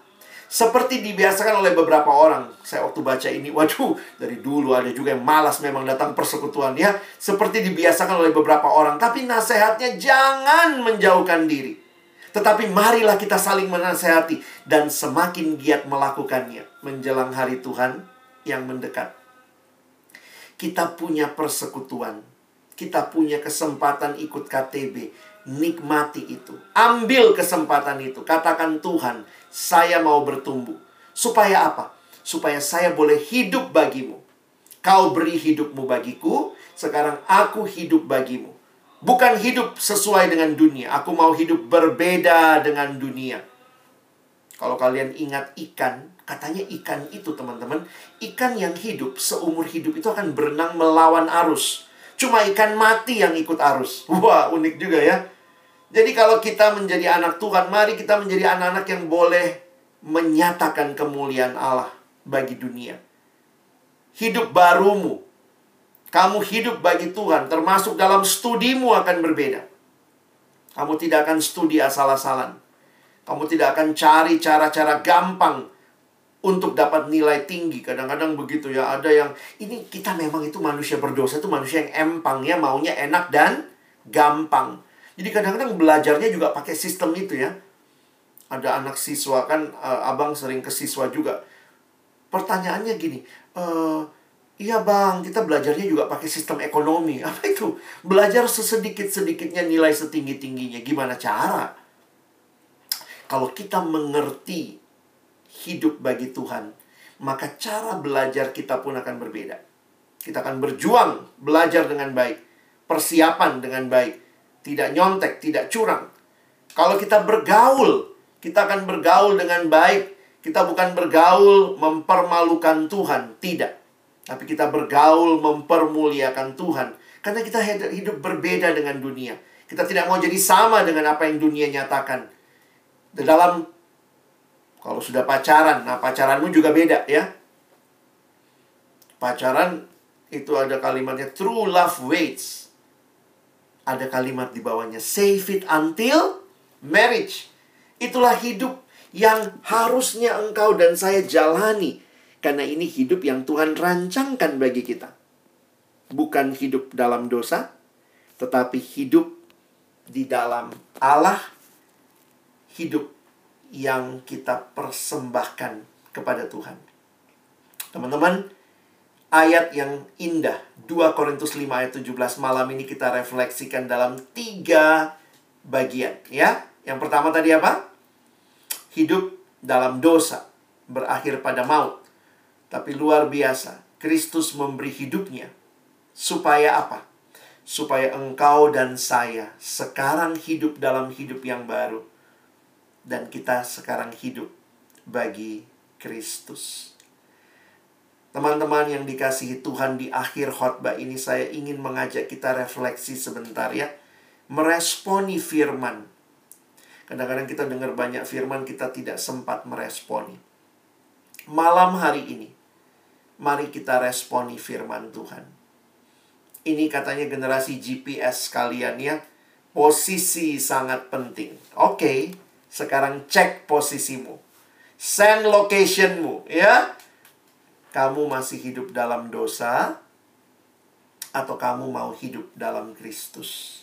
seperti dibiasakan oleh beberapa orang. Saya waktu baca ini, waduh, dari dulu ada juga yang malas memang datang persekutuan ya. Seperti dibiasakan oleh beberapa orang. Tapi nasihatnya jangan menjauhkan diri. Tetapi marilah kita saling menasehati dan semakin giat melakukannya menjelang hari Tuhan yang mendekat. Kita punya persekutuan. Kita punya kesempatan ikut KTB nikmati itu. Ambil kesempatan itu. Katakan Tuhan, saya mau bertumbuh. Supaya apa? Supaya saya boleh hidup bagimu. Kau beri hidupmu bagiku, sekarang aku hidup bagimu. Bukan hidup sesuai dengan dunia. Aku mau hidup berbeda dengan dunia. Kalau kalian ingat ikan, katanya ikan itu teman-teman, ikan yang hidup seumur hidup itu akan berenang melawan arus. cuma ikan mati yang ikut arus. <laughs> Wah, unik juga ya. Jadi kalau kita menjadi anak Tuhan, mari kita menjadi anak-anak yang boleh menyatakan kemuliaan Allah bagi dunia. Hidup barumu, kamu hidup bagi Tuhan, termasuk dalam studimu akan berbeda. Kamu tidak akan studi asal-asalan. Kamu tidak akan cari cara-cara gampang untuk dapat nilai tinggi. Kadang-kadang begitu ya, ada yang ini kita memang itu manusia berdosa itu manusia yang empang ya, maunya enak dan gampang. Jadi kadang-kadang belajarnya juga pakai sistem itu ya. Ada anak siswa kan, uh, abang sering ke siswa juga. Pertanyaannya gini, uh, iya bang, kita belajarnya juga pakai sistem ekonomi. <laughs> Apa itu? Belajar sesedikit-sedikitnya nilai setinggi-tingginya. Gimana cara? Kalau kita mengerti hidup bagi Tuhan, maka cara belajar kita pun akan berbeda. Kita akan berjuang, belajar dengan baik, persiapan dengan baik, tidak nyontek, tidak curang. Kalau kita bergaul, kita akan bergaul dengan baik. Kita bukan bergaul mempermalukan Tuhan, tidak. Tapi kita bergaul mempermuliakan Tuhan. Karena kita hidup berbeda dengan dunia. Kita tidak mau jadi sama dengan apa yang dunia nyatakan. Dalam kalau sudah pacaran, nah pacaranmu juga beda ya. Pacaran itu ada kalimatnya true love waits ada kalimat di bawahnya save it until marriage. Itulah hidup yang harusnya engkau dan saya jalani karena ini hidup yang Tuhan rancangkan bagi kita. Bukan hidup dalam dosa, tetapi hidup di dalam Allah, hidup yang kita persembahkan kepada Tuhan. Teman-teman, ayat yang indah. 2 Korintus 5 ayat 17 malam ini kita refleksikan dalam tiga bagian. ya. Yang pertama tadi apa? Hidup dalam dosa, berakhir pada maut. Tapi luar biasa, Kristus memberi hidupnya. Supaya apa? Supaya engkau dan saya sekarang hidup dalam hidup yang baru. Dan kita sekarang hidup bagi Kristus. Teman-teman yang dikasihi Tuhan di akhir khotbah ini saya ingin mengajak kita refleksi sebentar ya. Meresponi firman. Kadang-kadang kita dengar banyak firman kita tidak sempat meresponi. Malam hari ini mari kita responi firman Tuhan. Ini katanya generasi GPS kalian ya. Posisi sangat penting. Oke, sekarang cek posisimu. Send locationmu ya kamu masih hidup dalam dosa atau kamu mau hidup dalam Kristus.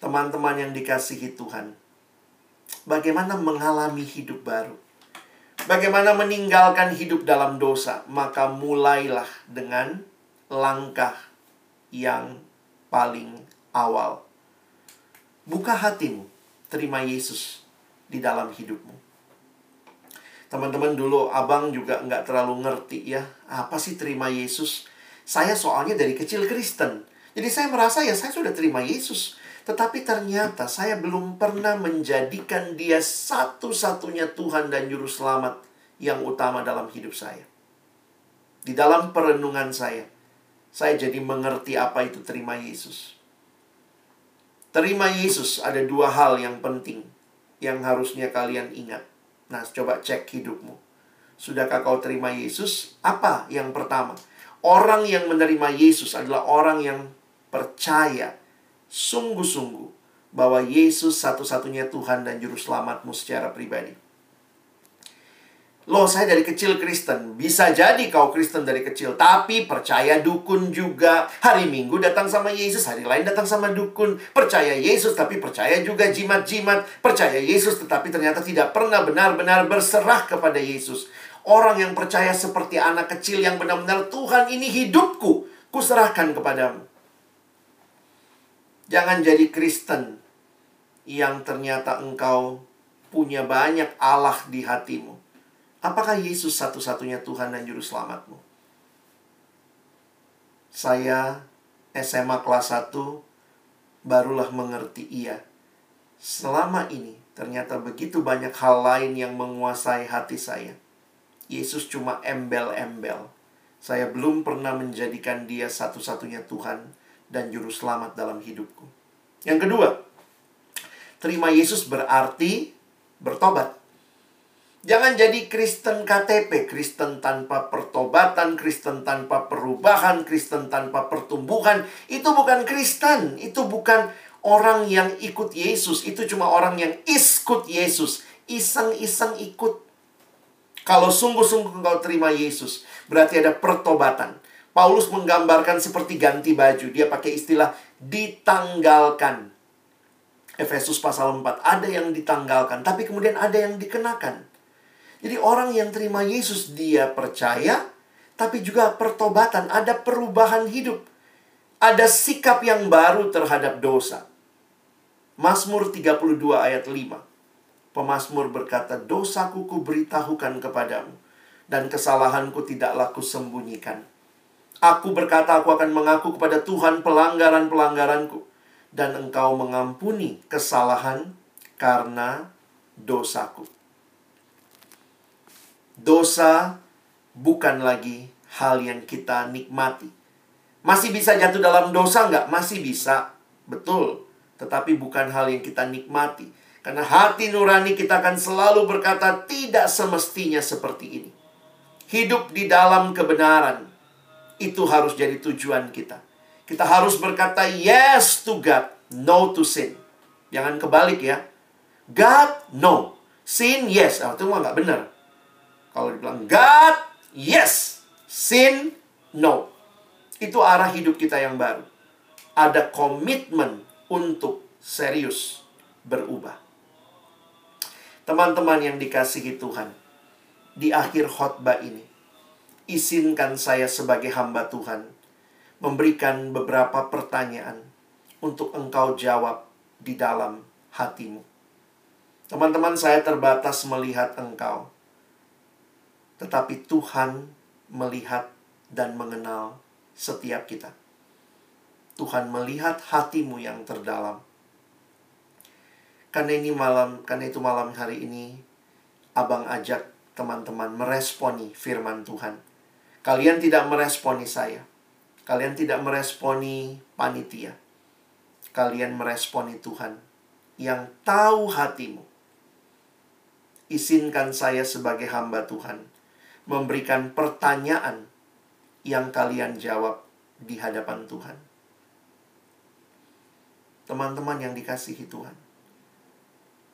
Teman-teman yang dikasihi Tuhan, bagaimana mengalami hidup baru? Bagaimana meninggalkan hidup dalam dosa? Maka mulailah dengan langkah yang paling awal. Buka hatimu, terima Yesus di dalam hidupmu. Teman-teman dulu abang juga nggak terlalu ngerti ya. Apa sih terima Yesus? Saya soalnya dari kecil Kristen. Jadi saya merasa ya saya sudah terima Yesus. Tetapi ternyata saya belum pernah menjadikan dia satu-satunya Tuhan dan Juru Selamat yang utama dalam hidup saya. Di dalam perenungan saya, saya jadi mengerti apa itu terima Yesus. Terima Yesus ada dua hal yang penting yang harusnya kalian ingat. Nah, coba cek hidupmu. Sudahkah kau terima Yesus? Apa yang pertama? Orang yang menerima Yesus adalah orang yang percaya sungguh-sungguh bahwa Yesus satu-satunya Tuhan dan Juru Selamatmu secara pribadi. Loh, saya dari kecil Kristen. Bisa jadi kau Kristen dari kecil, tapi percaya dukun juga. Hari Minggu datang sama Yesus, hari lain datang sama dukun. Percaya Yesus, tapi percaya juga jimat-jimat. Percaya Yesus, tetapi ternyata tidak pernah benar-benar berserah kepada Yesus. Orang yang percaya seperti anak kecil yang benar-benar Tuhan ini hidupku, kuserahkan kepadamu. Jangan jadi Kristen yang ternyata engkau punya banyak Allah di hatimu Apakah Yesus satu-satunya Tuhan dan Juru Selamatmu? Saya SMA kelas 1 barulah mengerti iya. Selama ini ternyata begitu banyak hal lain yang menguasai hati saya. Yesus cuma embel-embel. Saya belum pernah menjadikan dia satu-satunya Tuhan dan Juru Selamat dalam hidupku. Yang kedua, terima Yesus berarti bertobat. Jangan jadi Kristen KTP, Kristen tanpa pertobatan, Kristen tanpa perubahan, Kristen tanpa pertumbuhan. Itu bukan Kristen, itu bukan orang yang ikut Yesus, itu cuma orang yang iskut Yesus, iseng-iseng ikut. Kalau sungguh-sungguh engkau terima Yesus, berarti ada pertobatan. Paulus menggambarkan seperti ganti baju. Dia pakai istilah ditanggalkan. Efesus pasal 4, ada yang ditanggalkan, tapi kemudian ada yang dikenakan. Jadi orang yang terima Yesus dia percaya, tapi juga pertobatan, ada perubahan hidup. Ada sikap yang baru terhadap dosa. Mazmur 32 ayat 5. Pemasmur berkata, "Dosaku kuberitahukan kepadamu, dan kesalahanku tidaklah kusembunyikan. Aku berkata, aku akan mengaku kepada Tuhan pelanggaran-pelanggaranku, dan engkau mengampuni kesalahan karena dosaku." Dosa bukan lagi hal yang kita nikmati. Masih bisa jatuh dalam dosa nggak? Masih bisa. Betul. Tetapi bukan hal yang kita nikmati. Karena hati nurani kita akan selalu berkata tidak semestinya seperti ini. Hidup di dalam kebenaran. Itu harus jadi tujuan kita. Kita harus berkata yes to God, no to sin. Jangan kebalik ya. God, no. Sin, yes. Oh, itu mah nggak benar. Kalau dibilang God, yes. Sin, no. Itu arah hidup kita yang baru. Ada komitmen untuk serius berubah. Teman-teman yang dikasihi Tuhan, di akhir khotbah ini, izinkan saya sebagai hamba Tuhan memberikan beberapa pertanyaan untuk engkau jawab di dalam hatimu. Teman-teman, saya terbatas melihat engkau tetapi Tuhan melihat dan mengenal setiap kita. Tuhan melihat hatimu yang terdalam. Karena ini malam, karena itu malam hari ini Abang ajak teman-teman meresponi firman Tuhan. Kalian tidak meresponi saya. Kalian tidak meresponi panitia. Kalian meresponi Tuhan yang tahu hatimu. Izinkan saya sebagai hamba Tuhan memberikan pertanyaan yang kalian jawab di hadapan Tuhan. Teman-teman yang dikasihi Tuhan.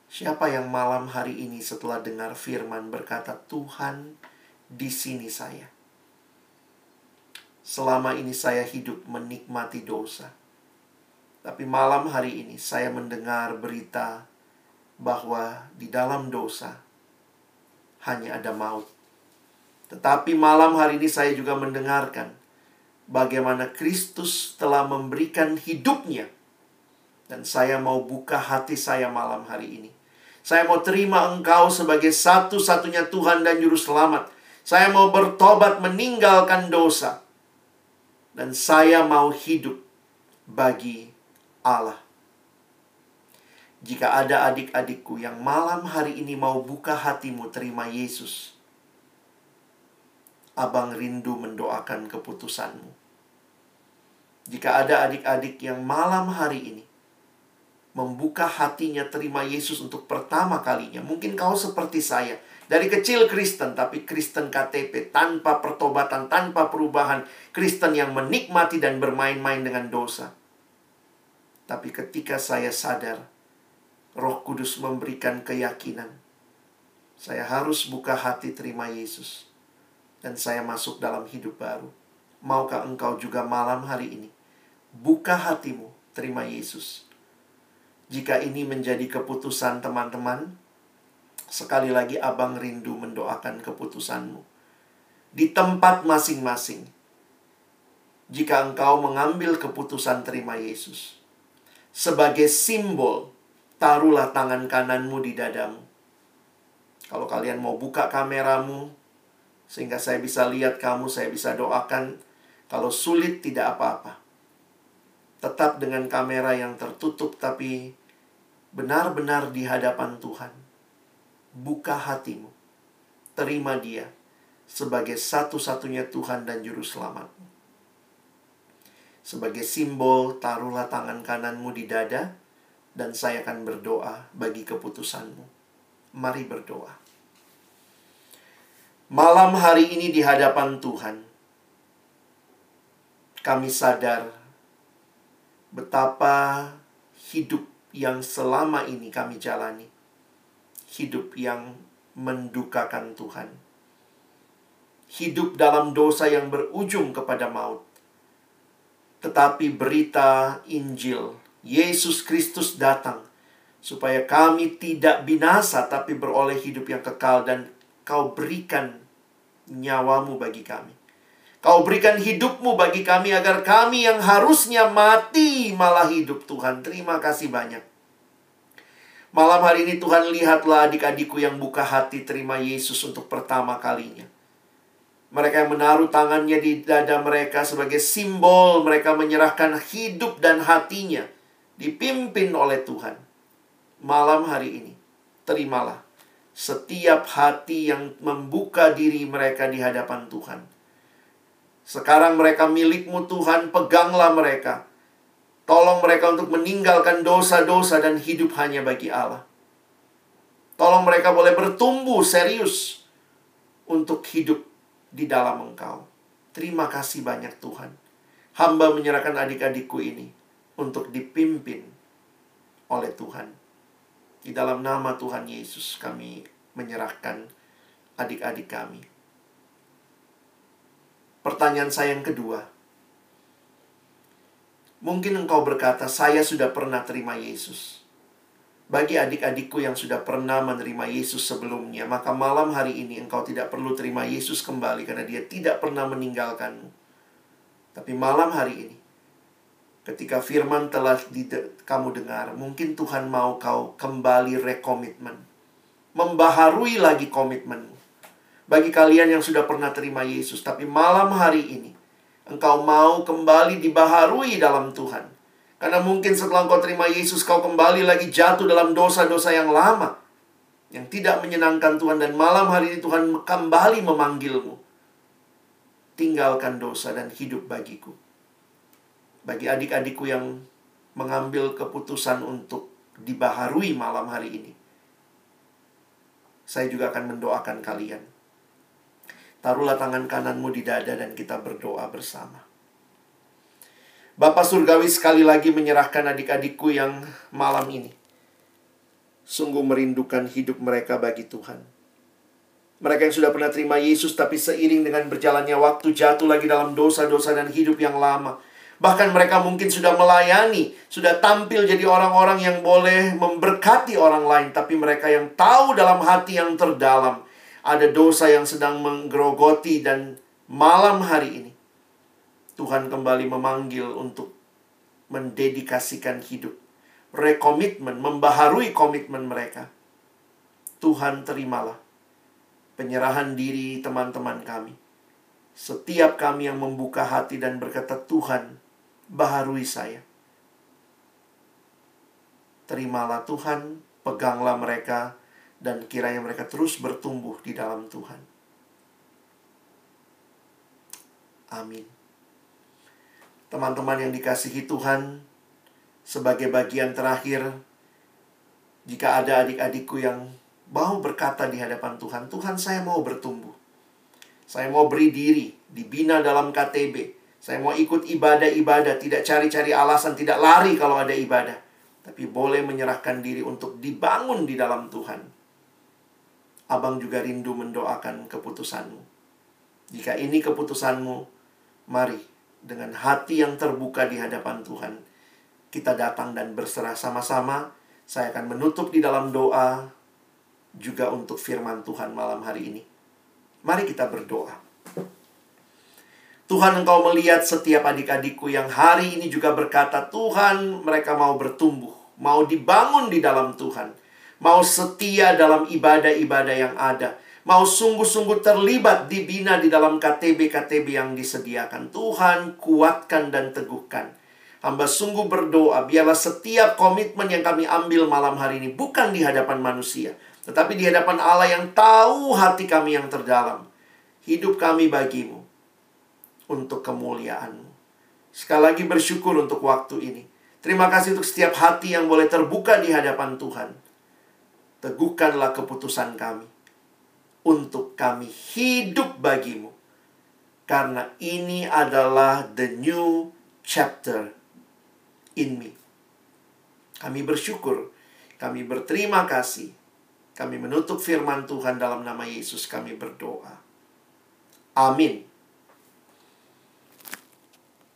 Siapa yang malam hari ini setelah dengar firman berkata, "Tuhan, di sini saya." Selama ini saya hidup menikmati dosa. Tapi malam hari ini saya mendengar berita bahwa di dalam dosa hanya ada maut. Tetapi malam hari ini saya juga mendengarkan bagaimana Kristus telah memberikan hidupnya. Dan saya mau buka hati saya malam hari ini. Saya mau terima engkau sebagai satu-satunya Tuhan dan Juru Selamat. Saya mau bertobat meninggalkan dosa. Dan saya mau hidup bagi Allah. Jika ada adik-adikku yang malam hari ini mau buka hatimu terima Yesus Abang rindu mendoakan keputusanmu. Jika ada adik-adik yang malam hari ini membuka hatinya terima Yesus untuk pertama kalinya, mungkin kau seperti saya, dari kecil Kristen tapi Kristen KTP tanpa pertobatan, tanpa perubahan, Kristen yang menikmati dan bermain-main dengan dosa. Tapi ketika saya sadar Roh Kudus memberikan keyakinan, saya harus buka hati terima Yesus dan saya masuk dalam hidup baru. Maukah engkau juga malam hari ini buka hatimu, terima Yesus. Jika ini menjadi keputusan teman-teman, sekali lagi abang rindu mendoakan keputusanmu. Di tempat masing-masing, jika engkau mengambil keputusan terima Yesus, sebagai simbol, taruhlah tangan kananmu di dadamu. Kalau kalian mau buka kameramu, sehingga saya bisa lihat kamu, saya bisa doakan. Kalau sulit tidak apa-apa. Tetap dengan kamera yang tertutup tapi benar-benar di hadapan Tuhan. Buka hatimu. Terima dia sebagai satu-satunya Tuhan dan Juru Selamatmu. Sebagai simbol, taruhlah tangan kananmu di dada, dan saya akan berdoa bagi keputusanmu. Mari berdoa. Malam hari ini di hadapan Tuhan, kami sadar betapa hidup yang selama ini kami jalani, hidup yang mendukakan Tuhan, hidup dalam dosa yang berujung kepada maut. Tetapi berita Injil, Yesus Kristus datang supaya kami tidak binasa tapi beroleh hidup yang kekal dan kau berikan nyawamu bagi kami. Kau berikan hidupmu bagi kami agar kami yang harusnya mati malah hidup Tuhan. Terima kasih banyak. Malam hari ini Tuhan lihatlah adik-adikku yang buka hati terima Yesus untuk pertama kalinya. Mereka yang menaruh tangannya di dada mereka sebagai simbol mereka menyerahkan hidup dan hatinya dipimpin oleh Tuhan. Malam hari ini, terimalah setiap hati yang membuka diri mereka di hadapan Tuhan. Sekarang mereka milikmu Tuhan, peganglah mereka. Tolong mereka untuk meninggalkan dosa-dosa dan hidup hanya bagi Allah. Tolong mereka boleh bertumbuh serius untuk hidup di dalam Engkau. Terima kasih banyak Tuhan. Hamba menyerahkan adik-adikku ini untuk dipimpin oleh Tuhan. Di dalam nama Tuhan Yesus kami menyerahkan adik-adik kami. Pertanyaan saya yang kedua. Mungkin engkau berkata, saya sudah pernah terima Yesus. Bagi adik-adikku yang sudah pernah menerima Yesus sebelumnya, maka malam hari ini engkau tidak perlu terima Yesus kembali karena dia tidak pernah meninggalkanmu. Tapi malam hari ini, Ketika firman telah kamu dengar, mungkin Tuhan mau kau kembali rekomitmen. Membaharui lagi komitmenmu. Bagi kalian yang sudah pernah terima Yesus, tapi malam hari ini, engkau mau kembali dibaharui dalam Tuhan. Karena mungkin setelah engkau terima Yesus, kau kembali lagi jatuh dalam dosa-dosa yang lama. Yang tidak menyenangkan Tuhan. Dan malam hari ini Tuhan kembali memanggilmu. Tinggalkan dosa dan hidup bagiku bagi adik-adikku yang mengambil keputusan untuk dibaharui malam hari ini. Saya juga akan mendoakan kalian. Taruhlah tangan kananmu di dada dan kita berdoa bersama. Bapak Surgawi sekali lagi menyerahkan adik-adikku yang malam ini. Sungguh merindukan hidup mereka bagi Tuhan. Mereka yang sudah pernah terima Yesus tapi seiring dengan berjalannya waktu jatuh lagi dalam dosa-dosa dan hidup yang lama Bahkan mereka mungkin sudah melayani, sudah tampil jadi orang-orang yang boleh memberkati orang lain, tapi mereka yang tahu dalam hati yang terdalam ada dosa yang sedang menggerogoti dan malam hari ini Tuhan kembali memanggil untuk mendedikasikan hidup, rekomitmen, membaharui komitmen mereka. Tuhan terimalah penyerahan diri teman-teman kami. Setiap kami yang membuka hati dan berkata, "Tuhan, baharui saya. Terimalah Tuhan, peganglah mereka, dan kiranya mereka terus bertumbuh di dalam Tuhan. Amin. Teman-teman yang dikasihi Tuhan, sebagai bagian terakhir, jika ada adik-adikku yang mau berkata di hadapan Tuhan, Tuhan saya mau bertumbuh. Saya mau beri diri, dibina dalam KTB, saya mau ikut ibadah-ibadah, tidak cari-cari alasan, tidak lari kalau ada ibadah. Tapi boleh menyerahkan diri untuk dibangun di dalam Tuhan. Abang juga rindu mendoakan keputusanmu. Jika ini keputusanmu, mari dengan hati yang terbuka di hadapan Tuhan. Kita datang dan berserah sama-sama. Saya akan menutup di dalam doa juga untuk firman Tuhan malam hari ini. Mari kita berdoa. Tuhan engkau melihat setiap adik-adikku yang hari ini juga berkata, Tuhan mereka mau bertumbuh, mau dibangun di dalam Tuhan, mau setia dalam ibadah-ibadah yang ada, mau sungguh-sungguh terlibat dibina di dalam KTB-KTB yang disediakan. Tuhan kuatkan dan teguhkan. Hamba sungguh berdoa, biarlah setiap komitmen yang kami ambil malam hari ini bukan di hadapan manusia, tetapi di hadapan Allah yang tahu hati kami yang terdalam Hidup kami bagimu untuk kemuliaanmu. Sekali lagi bersyukur untuk waktu ini. Terima kasih untuk setiap hati yang boleh terbuka di hadapan Tuhan. Teguhkanlah keputusan kami untuk kami hidup bagimu. Karena ini adalah the new chapter in me. Kami bersyukur, kami berterima kasih. Kami menutup firman Tuhan dalam nama Yesus kami berdoa. Amin.